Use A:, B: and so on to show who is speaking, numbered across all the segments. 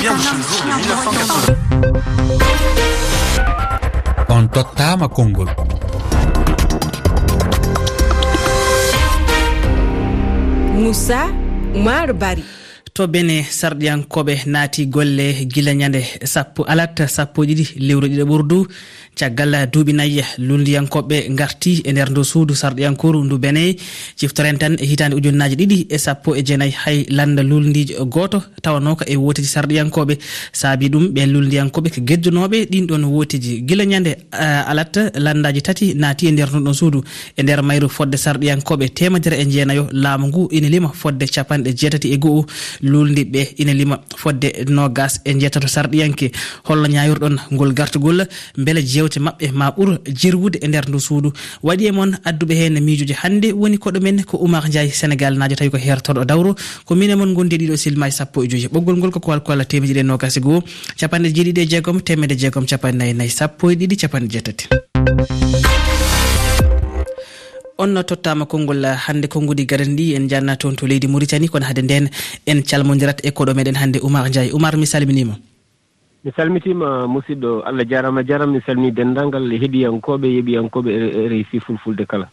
A: italien vous ce jour de 1980
B: on tottama konngol.
C: Moussa oumar bari
D: to bene sarɗiyankoɓe naati golle gila ñande sappo alat sappo ɗiɗi lewru ɗiɗo ɓurdu. Caggal duuɓi nayyi lundiyankoɓe garti e nder ndu suudu sarɗiyankoru ndu bene. Ciftoren tan e hitande ujunnaji ɗiɗi e sappo e jeenayyi hay landa lundijo goto tawanoka e wotiji sarɗiyankoɓe. Saabi ɗum ɓe lundiyankoɓe ko geddunoɓe ɗin ɗon wotiji gila ñande eh, alat landaji tati naati e nder nonɗon suudu. E nder mayru fodde sarɗiyankoɓe temedere e jeenayo laamu ngu ina lima fodde capanɗe jeetati e go'o luldiɓɓe ina lima fodde nogas e jeetato sarɗiyanke. Holno ñayirɗon ngol gartugol beele jewte mabɓe ma ɓuur jirwude e nder ndu suudu. Waɗi e moon adduɓe hen miijoji hannde woni koɗo men ko oumar ndiaye sénégal najo tawi ko hertoɗo dawro ko min e moon gondi ɗiɗo silmaji sappo e joyi. Ɓoggol ngol ko koalkoala temeɗiɗi e nogas e goho capanɗe jeeɗiɗi e jeegom temedde jeegom capanɗe nayyi nayyi sappo e ɗiɗi capanɗe jeetati. on tottama konngol eh, hannde konngudi garan ndi en janna toon to leydi mauritanie kono hade nden en calmodirat e koɗo meɗen hannde oumar ndiaye. Oumar mi salminima
E: mi salmitima musidɗo allah jarama a jarama mi salmi dendagal heeɗiyankoɓe yeeɓiyankoɓe e, e rfi fulfulde kala.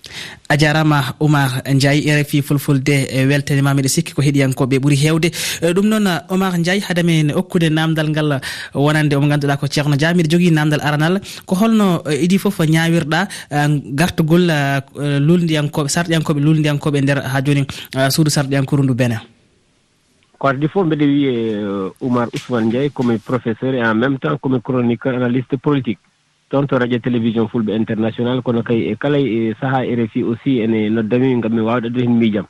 D: A jarama oumar ndiaye e rfi fulfulde weltanima miɗa sikki ko heeɗiyankoɓe ɓuuri hewde. Ɗum noon oumar ndiaye hadamen okkude namdal ngal wonande omo ganduɗa ko ceerno dia. Miɗa jogui namdal aranal. Ko holno idi foof ñawirɗa gartugol luldiyankoɓe sarɗiyankoɓe luldiyankoɓe nder ha joni suudu sarɗiyankoru ndu benin
E: ko ardi fof mbeɗa wiye euh, oumar ousmane ndiaye komi professeur et en même temps komi chroniqueur analyste politique. Toon to radio télévision fulɓe international kono kay e kala e sahaa rfi aussi ene noddami ngam mi wawde addude hen miijam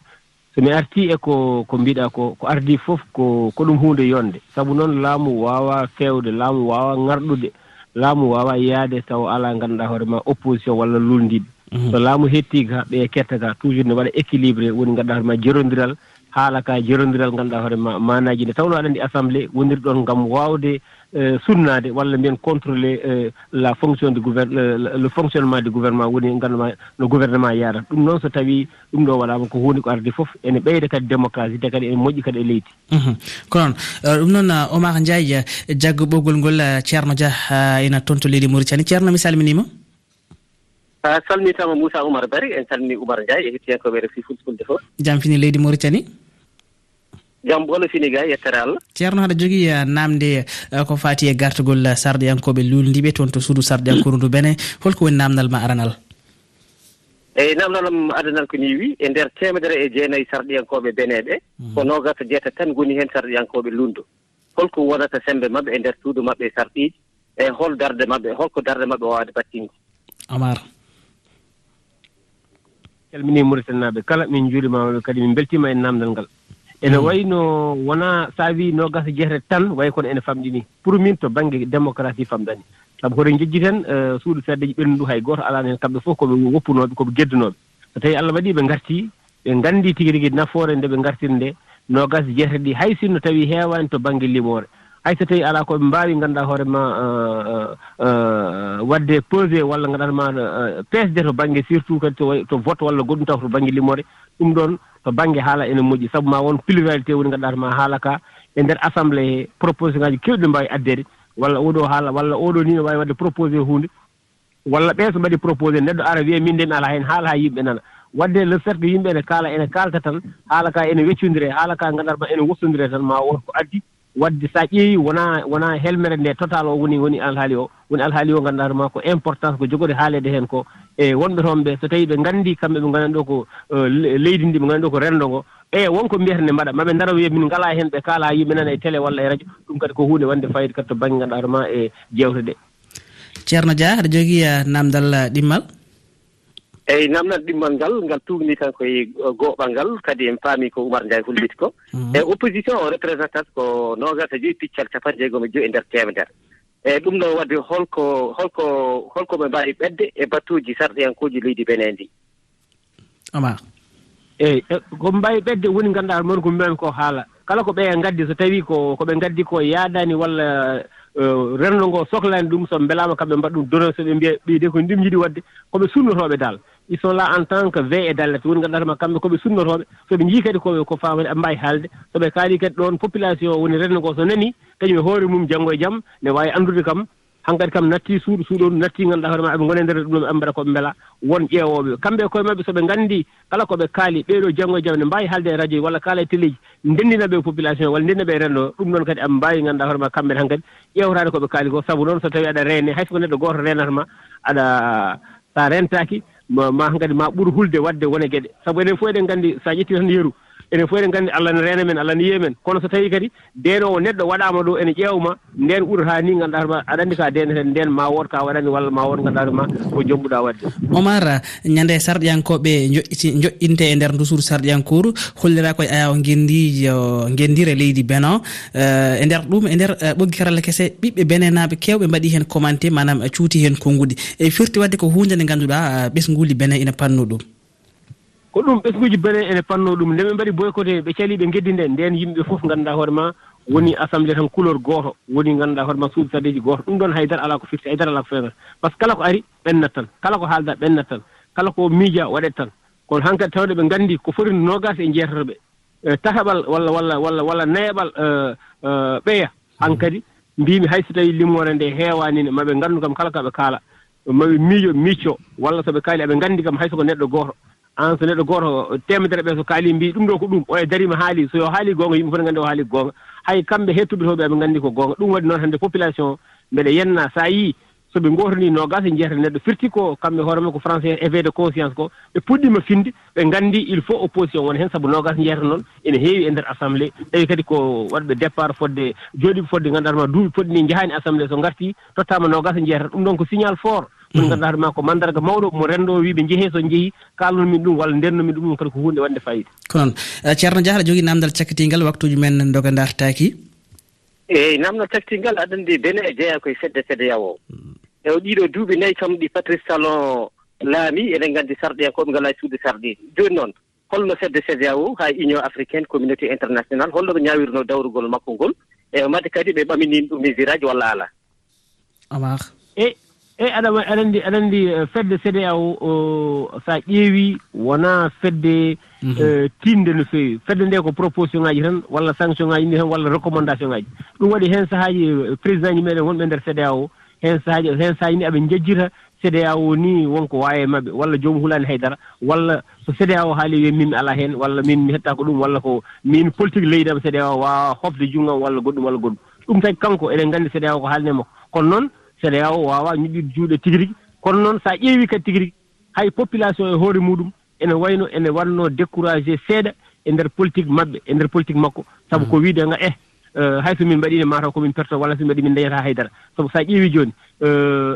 E: so mi artii e ko ko mbiɗa ko ko ardi fof ko ko ɗum hunde yonde. Saabu noon laamu wawa fewde laamu wawa ngarɗude laamu wawa yaade taw ala ngannduɗaa hoore ma opposition walla lulndiiɓe mhm. so laamu hettii ga ɓe e ketta ga toujours ne waɗa équilibré woni ngannduɗaa hoore ma jeronndiral haala ka jeronndiral ngannduɗaa hoore ma manaji nde. Tawno aɗa anndi assemblé woniri ɗon ngam waawde e, sunnaade walla mbiyen contrôlé e, la fonction de gouverne le fonctionnement du gouvernement woni ngannduɗa no gouvernement yarata ɗum noon so tawii ɗum ɗo waɗaama ko huunde ko arde fof ene ɓeyda kadi démocratie te kadi ene moƴƴi kadi e leydi. Mhm.
D: Ko noon e, ɗum noon omar ndiaye jaggo ɓoggol ngol ceerno dia ina toon to leydi mauritanie. Ceerno mi salminiima
F: a salmitama moussa oumar bari en calmini oumar ndiaye e hettiyankoɓe refi fulfulde fof
D: jam fini leydi mauritanie?
F: Jam ɓolo fini ga yettere allah.
D: Ceerno haɗa jogui eh, namde eh, ko fati e gartugol eh, sarɗiyankoɓe luldiɓe toon to suudu sarɗiyankoru ndu bene. Holko woni namdal ma aranal?
F: Eyyi namdalam adanal ko ni wi e nder temedere e jeenayyi sarɗiyankoɓe beneɓe mhm. ko nogata e jeeta tan goni hen sarɗiyankoɓe lundo. Holko wonata sembe mabɓe e nder suudu mabɓe e sarɗiji e hol darde mabɓe holko darde mabɓe wawade battinde
D: amar.
E: calminii mauritanie kala min njuurimaama kadi min mbeltiima e naamndal ngal. Ene hmm. wayno wonaa so a wii noogas jeetati tan wayi kono ene famɗini pour min to baŋnge démocratie famɗani. Sabu hoɗen jejji ten e, suudu feddeji ɓerndu hay gooto alaano heen kamɓe fof koɓe woppunooɓe ko ɓe geddanooɓe. So tawii allah waɗii ɓe ngartii ɓe nganndii tigi rigi nafoore nde ɓe ngartiri nde noogas e jeetati. Ɗi hay sinno tawii heewaani to baŋnge limoore. hay so tawi ala koɓe mbawi ganduɗa hoore ma uh, uh, uh, waɗde pesé walla ngaɗatma pesde to banggue surtout kadi to vote walla goɗɗum taw to banggue limore ɗum ɗon to banggue haala ene moƴƴi. Saabu ma won pluralité woni ngannduɗatma haala ka e nder assemblé he proposition ngaji kewɗi ɗe mbaawi addede walla oɗo haala walla oɗo ni ne wawi wadde proposé hunde walla ɓen so mbaɗi proposé neɗɗo ara wiya min de mi alaa heen haala ha yimɓe nana. Wadde le cercle yimɓe ene kaala ene kalta tan haala ka ene weccodire haala ka nganndatma ene wossodire tan ma won ko addi. wadde so a ƴeewi wona wona helmere nde total o woni woni alhaali o woni alhaali o ngannduɗa hoorema ko importance ko jogori haalede heen ko e wonɓe toon ɓe so tawi ɓe nganndi kamɓe ɓe nganani ɗo ko e, leydi ndi ɓe nganani ɗo ko renndo ngo. E wonko mbiyata nde mbaɗa maɓe ndara wiya min ngala heen ɓe kaala yimɓe nana e télé walla e radio ɗum kadi ko hunde wonde fayida kadi to baŋnge ngannduɗa hoorema e jewte ɗe
D: ceerno dia aɗa jogii e namdal ɗimmal.
F: eeyi namdal ɗimmal ngal ngal tuugni tan koye uh, gooɓal ngal kadi en paami ko oumar ndiaye holliti ko. Mhm. E opposition o représentat ko nogas e joyi piccal capanɗe jeegom e joyi e ndeer teemedere. Eeyi ɗum ɗo wadde holko holko holko ɓe mbaawi ɓedde e battuuji sarɗiyankoji leydi bene ndi.
D: Ama
E: eeyi e, ko mbaawi ɓedde woni ngannduɗaa moni ko mbiyami ko haala. Kala ko ɓe ngaddi so tawii ko ko ɓe ngaddi ko yaaɗaani walla uh, renndo ngoo sohlaani ɗum so mbelaama kamɓe mbaɗa ɗum dono so ɓe mbiya ɓeyde ko ndin yiɗi waɗde ko ɓe sunnotooɓe dal ils sont là en tant que ve e :fra et woni ɓe kamɓe koɓe sunnotoɓe soɓe jii kadi koɓe ko famade aɓe mbawi haalde. Soɓe kaali kadi ɗon population :fra woni renndo ngo so nani kañum e hoore mum janngo e jaam ne wawi andude kam hankkadi kam natti suuɗo suuɗoondu natti ngannduɗaa hoore ma eɓe gone nder e ɗum eɓe mbaɗa koɓe ɓe won ƴeewoɓe kamɓe e koye maɓɓe soɓe ɓe kala koɓe kaali ɓeeɗo janngo e jaam ne mbawi haalde e radio :fra walla kaala e télé :fra ji ndenndina population walla ndenndinaɓe e renndo ɗum ɗon kadi aɓe mbawi ngannduɗaa hoore ma kamɓene hankkadi kadi koɓe kaali ko sabu noon so tawi aɗa reene hay so ko neɗɗo goto reenata ma aɗa sa rentaki ma kadi ma ɓuur hulde wadde wone geɗe. Sabu enen fof eɗen nganndi so a ƴettii tan yeru enen fof eɗen nganndi allah ne reena men allah ne yiye men. Kono so tawii kadi ndeenowo neɗɗo waɗaama ɗo ene ƴeewma ma ndeen ɓurata ni ngannduɗa hoto aɗa anndi ka ndeeneten ndeen ma wood ka waɗani walla ma wood ngannduɗa hoto ko jombuɗa waɗde.
D: Omar ñannde e sarɗiyankoɓe joƴƴiti joƴƴinte e ndeer ndusuru sarɗiyankouru hollira koye ayaw gendijo gendire leydi benin eh, e nder ɗum e nder eh, ɓoggi karalla kese ɓiɓɓe benenaɓe kewɓe mbaɗi heen commenté manam cuuti heen konngudi e firti wadde ko hunde nde ngannduɗa eh, ɓesnguli benin ina pannu ɗum.
E: ko ɗum ɓesguji bene ene panno ɗum. Nde ɓe mbaɗi boycoté ɓe cali ɓe geddi nde nden yimɓe fof ngannduɗa hoore ma woni assemblé tan couleur gooto woni ngannduɗa hoore ma suudu sadeji gooto. Ɗum ɗon haydara alaa ko firti haydara alaa ko fewnata par ce que kala ko ari ɓennat tan. Kala ko haalda ɓennat tan. Kala ko miija waɗet tan. Kono hankkadi tawde ɓe nganndi ko foti nogas e jeetotoɓe tataɓal walla walla walla walla nayaɓal e, e, ɓeya hankkadi mbimi hayso tawi limmore nde heewanine maɓe nganndu kam kala kaɓe kaala. Maɓe miijo micco walla soɓe kaali aɓe nganndi kam hayso ko neɗɗo gooto. an so neɗɗo goto temedere ɓe so kaali mbi ɗum ɗo ko ɗum oye darima haali so yo haali gonga yimɓe fof ne nganndi o haali gonga. Hay kamɓe hettuɓe toɓe ɓe ɓe nganndi ko gonga. Ɗum waɗi noon hannde population mbeɗa yenna sa yii so ɓe gootanii noogas e njiyata neɗɗo. Firti ko kamɓe hoore ko français éveil de conscience ko ɓe puɗɗima finde ɓe nganndi il faut opposition wona heen sabu noogas njiyata noon ene heewi e ndeer assemblé tawi kadi ko waɗɓe départ fodde jooɗiɓe fodde ngannduɗatama duuɓi poɗɗi ni njahaani assemblé so ngartii tottama noogas e njiyata ɗum ɗon ko signal fort. Ɗum mm. ngannduɗa ma ko mandarga mawɗo mo renndo wiiɓe njehee so njehi kaalnomin ɗum walla ndennomin ɗum ɗum kadi ko hunde waɗde fayida.
D: Ko noon. Eh, Ceerno diahla jogii namdal cakkitingal waktuuji men doga dartaaki
F: eeyi namdal cakkitingal aɗa anndi bene e jeeya koye fedde fedde yawo mm. e o ɗiɗo duuɓi nayi kam ɗi patrice talon laami eɗen nganndi sarɗiyankoɓe e ngalaa e suudu sarɗi jooni noon holno fedde cda o haa union africaine communauté international holno ɓe ñaawirno dawrugol makko ngol e made kadi ɓe ɓaminin ɗum e misir aji walla alaa
D: amar.
E: Eyi eyi aɗa aɗa anndi aɗa anndi eh, fedde cdao so a ƴeewi wonaa fedde mhm. eh, tiinde no feewi. Fedde nde ko proposition ŋaaji tan walla sanction ŋaaji ndi tan walla recommandation ŋaaji. Ɗum waɗi heen sahaaji eh, président ji meeɗen wonɓe ndeer cdao hen sahaaji hen sahaaji ni aɓe jejjita cda o ni wonko wawi e mabɓe walla joomum hulani e haydara. Walla so cda o haali wiya min mi ala heen walla min mi hetta ko ɗum walla ko min politique leydi am cda o wawa hofde junngam walla goɗɗum walla goɗɗum. Ɗum tagi kanko eɗen nganndi cda o ko haalne makko. Kono noon cda o wawa ñuɗɗirde juuɗe tigi rigi kono noon so a ƴeewi kadi tigi rigi hay population e hoore muɗum ene wayno ene watno découragé seeɗa e ndeer politique maɓɓe e ndeer politique makko. Sabu ko wiide nga eh Eh, hay so min mbaɗino mataw komin perto walla so mbaɗi min dañata haydara. Sabu sa ƴeewi joni eh,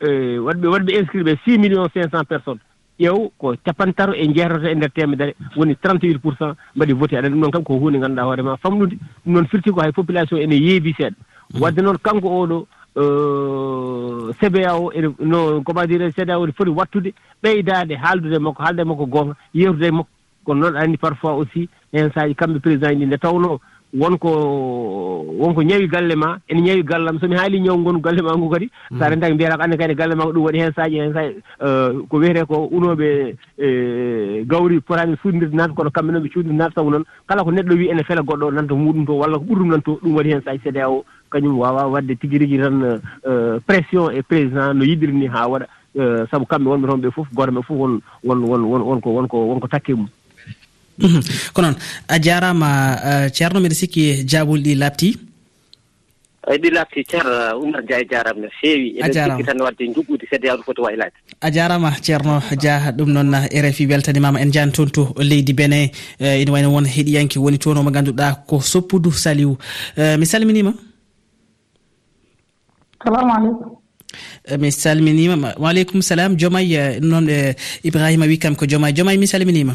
E: eh, waɗɓe waɗɓe inscrit ɓe six millions cinq cent personnes. Ƴeew ko capantaro e jeetoto e nder temedere woni 38 pour cent mbaɗi voté aɗa ɗum noon kam ko hunde ngannduɗaa hoore ma famɗude ɗum noon firti ko hay population ene yeebi seeɗa. Mhm. Wadde noon kanko oɗo cba o ene no comment dire cda o ne foti wattude ɓeydade haaldude makko haalde makko gonga yewtude makko. Kono noon aɗa anndi parfois aussi hen sahaaji kamɓe président ji ɗi nde tawnoo wonko wonko ñawi galle ma ene ñawi gallam. Somi haali ñaw ngon galle ma ngu kadi sa rentaki mm. mbiyata ko anne kadi galle ma ko ɗum waɗi heen saaji heen saji e, ko wiyete ko unoɓe e, gawri potani suudirde naata kono kamɓe noon ɓe cuudirde naata sabu noon. Kala ko neɗɗo wi ene fela goɗɗo o nanta muɗum to walla ko ɓurɗum nan to ɗum waɗi heen saaji. Cda o kañum wawa wadde tigi rigui tan e, pression e président no yiɗiri ni ha waɗa sabu kamɓe wonɓe toon ɓe fof goto ɓe won won won won wonko wonko wonko takke mum Mhm.
D: ko noon a jarama euh, ceerno mbiɗa sikki jaabol ɗi labti
F: eyi ɗi labti ceer oumar dia e jarama no feewi. Eɗen sikki tan wadde juɓɓude kadi yawde foti waylade
D: a jarama ceerno dia ɗum noon eh, rfi weltanimama en jani toon to leydi bene eh, ina wayno won heeɗiyanke woni toon omo ganduɗa ko soppudu saliw eh, mi salminima?
G: Salamu aleykum
D: mi salminima. Waaleykum salam joomay noon ibrahima wi kam ko joomay joomay mi salminima?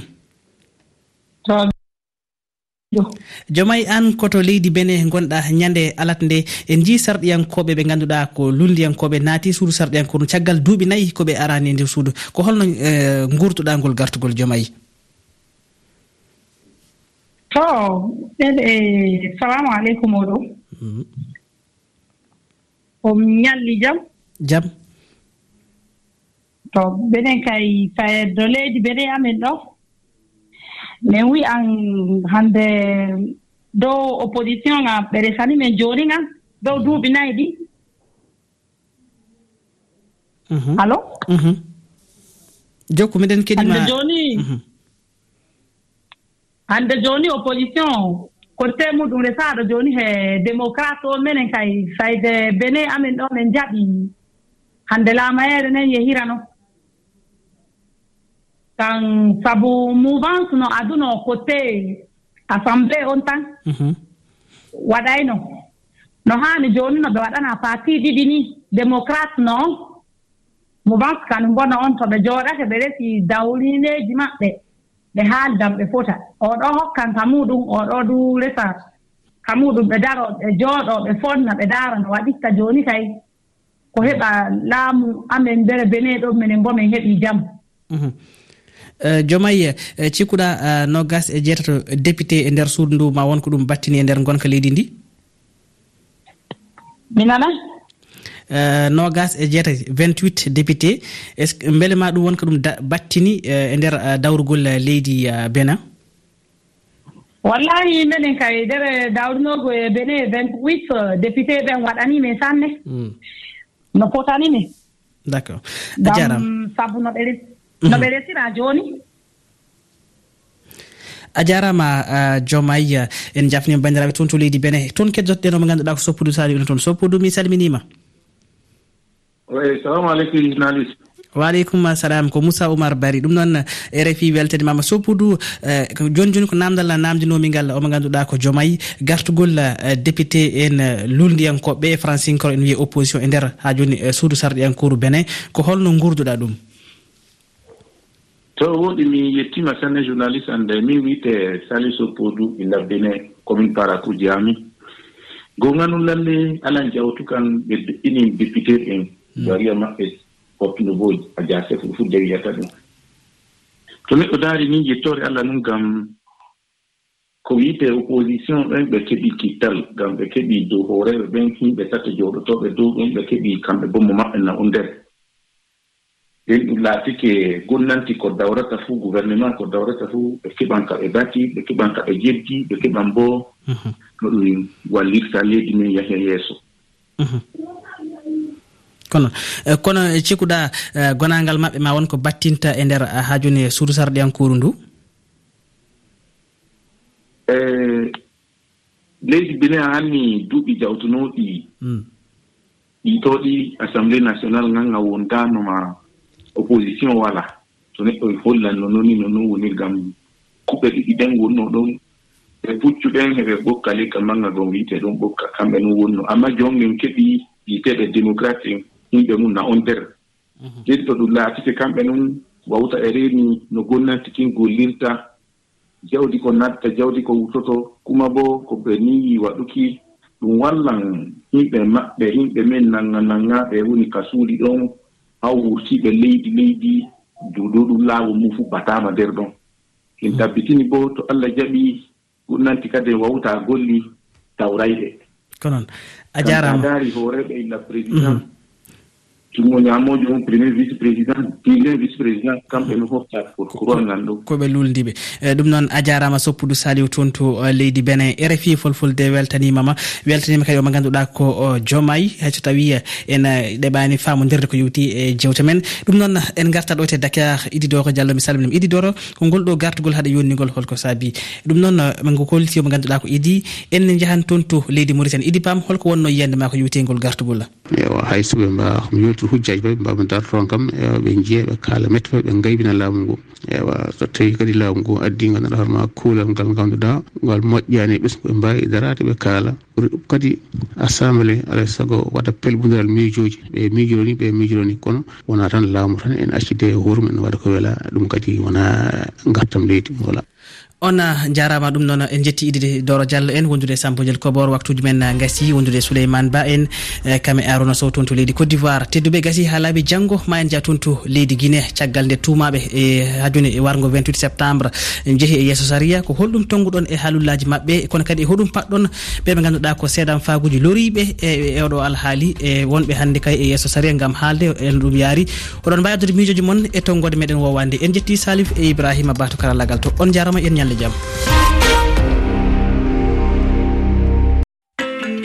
D: jomay an koto leydi bene gonɗa ñande alat nde. En jii sarɗiyankoɓe ɓe ganduɗa ko lundiyankoɓe naati suudu sarɗiyankono caggal duuɓi nayyi koɓe arani e nder suudu. Ko holno e, gurtuɗa ngol gartugol jomayi
G: to ɗeɗe salamu aleykum oɗo. Mhm. Om ñalli jam.
D: Jam.
G: To benen kay fayeddo leydi bene amen ɗo. min wiyan hannde dow opposition ŋa ɓe resani min jooni ŋa dow mhm. duuɓi nayi ɗi. Mhm. Allo mhm.
D: jokku miɗen keɗima
G: jooni hannde jooni opposition kote muɗum resaaɗo jooni he démocrate o minen kay sayde bene amin ɗo min jaɓi hannde laamayeere nen yehirano tan sabu mouvance no aduno côté assemblé on tan. Mhm. Waɗayno no. Haani jooni no ɓe waɗana parti ɗiɗi ni. Démocrate noon mouvance kan ngona on to ɓe jooɗake ɓe resi dawlineeji maɓɓe. Ɓe haaldan ɓe fota. Oɗo hokkan ka muɗum oɗo du resa ka muɗum ɓe daro ɓe jooɗo ɓe fonna ɓe daara no waɗitta jooni kay. Ko heɓa laamu amen ndere bene ɗon minen mbo min heɓii jam.
D: Mhm. Eh, jomay eh, cikkuɗa eh, nogas e jeetato député e nder suudu ndu ma wonko ɗum battini e nder gonka leydi ndi?
G: Mi nana?
D: Nogas e jeetati 28 député. Est ce que beele ma ɗum wonko ɗum battini e nder dawrugol leydi benin?
G: Wallahi minen kay nder dawrunogo e bene 28 député ɓen waɗani min sanne. Hmm. No fotanimi
D: d' accord a jarama
G: sabu no ɓe no mm-hmm. ɓe resira jooni
D: a jarama jomay en jafnima bandiraɓe toon to leydi bene. Toon keddotoɗen omo ganduɗa ko soppudu sali une toon. Soppudu mi salminima
H: eyi salamu aleykum journaliste.
D: Waaleykum salam ko moussa oumar bari ɗum noon eh, rfi weltede mama soppudu eh, joni joni ko namdal namdinomi ngal omo ganduɗa ko joomayi gartugol eh, député en luldiyankoɓe e francinkoro en wiye opposition e nder. Ha joni suudu sarɗiyankoru benin ko holno gurduɗa ɗum?
H: to woɗi mi yettima sanne journaliste ande min wiite saliso podou illa e bene commune parakuji ami gonganu lalle alan jawtu kan ɓe inin député en hmm. bariya maɓɓe hottude bo a jase fu fu dewiyata ɗum. To neɗɗo daari ni yettore allah nun gam ko wiite opposition ɓen ɓe keɓi kittal gam ɓe keɓi dow hooreɓe ɓen himɓe tata jooɗotoɓe dow ɗum ɓe keɓi kamɓe bo mo maɓɓe na o nder. nden ɗum laatike gonnanti ko dawrata fuu gouvernement ko dawrata fuu ɓe keɓan ka ɓe bati ɓe keɓan ka ɓe jeddi ɓe keɓan bo mhm. no ɗum wallirta leydi men yahe yeeso. Mhm.
D: Kono eh, kono e cikuɗa eh, gonangal maɓɓe ma wonko battinta e nder eh, ha joni e suudu sarɗiyankuru ndu?
H: E leydi bine a hanni duuɓi jawtunoɗi mm. ɗitoɗi assemblé national ngan a wondanoma opposition wala. To neɗɗo e hollanno noni no non woni ngam kuɓe ɗiɗi ɗen wonno ɗon. Ɓe puccuɗen heɓe ɓokka leggal manga gon wiite ɗon ɓokka kamɓe non wonno. Amma jon min keɓi wiiteɓe démocrate en yimɓe mum na on nder. Mhm. Nden to ɗum laatike kamɓe noon wawta e reeni no gomnati kin gollirta. Jawdi ko natta jawdi ko wutoto. Kuma bo ko ɓe niyi waɗuki ɗum wallan yimɓe maɓɓe yimɓe men nanga nangaɓe woni ka suuɗi ɗon. haw wurtiɓe leydi leydi juuɗo ɗum laamu mum fu batama nder ɗon. En tabbitini bo to allah jaɓi gurnanti kadi wawta golli
D: tawrayɗe. Konon a jarama
H: daari hooreɓe illa e président mhm. jungo ñamojo on premier vice président dile vice président kamɓe no mm-hmm. hofta pour couronnal ɗum.
D: koɓe luldiɓe. E, ɗum noon a jarama soppudu saliw toon to e, leydi benin rfi folfolde e weltanimama. Weltanima kadi omo ganduɗa ko jomayi hayso tawi en ɗeɓani famodirde ko yewti e jewte men. Ɗum noon en garta ɗo te dakar ididoro diallo mi salminima ididoro ko ngol ɗo gartugol haɗa yonnigol holko saabi. Ɗum noon ko kolti omo ganduɗa ko idi en jahan toon to leydi mauritanie. Idi pam holko wonno yiyande ma ko yewtegol gartugol.
I: Ewa hay haysoɓe mba mi yewti surtout hujjaji maɓe mbawa darton kam ewa ɓe jiiya ɓe kaala mettoɓe ɓe gaybina laamu ngu. Ewa so tawi kadi laamu ngu addi ganduɗa hoorema kuulal ngal ganduɗa ngal moƴƴani ɓesgu ɓe mbawi darade ɓe kaala. Ɓuuri ɗum kadi assemblé alay saago waɗa pelbudiral miijoji ɓe miijoroni ɓe miijoroni kono wona tan laamu tan en accide e hoore mum waɗa ko wela ɗum kadi wona gartam leydi voilà
D: on ah, jarama ɗum noon en jetti idide doro diallo en wondude e sambojel kobor waktuji men ah, gasi wondude e souleymane ba en eh, kame arona sow toon to leydi côte d'ivoire. Tedduɓe e gasi ha laaɓi janggo ma en jaa toon to leydi guiné caggal nde tumaɓe e hajune e wargo 28 septembre jeehi e yesso saria ko holɗum tonguɗon e haalullaji mabɓe kono kadi e hoɗum patɗon ɓe ɓe ganduɗa ko seeɗan faguji loriɓe e oɗo alhaali e wonɓe hannde kay e yesso saria gam haalde en ɗum yaari. Oɗon mbawi addude miijoji moon e tonggode meɗen wowande en jetti salif e ibrahima bato karallagal to. On jarama en ñal balɗe jaam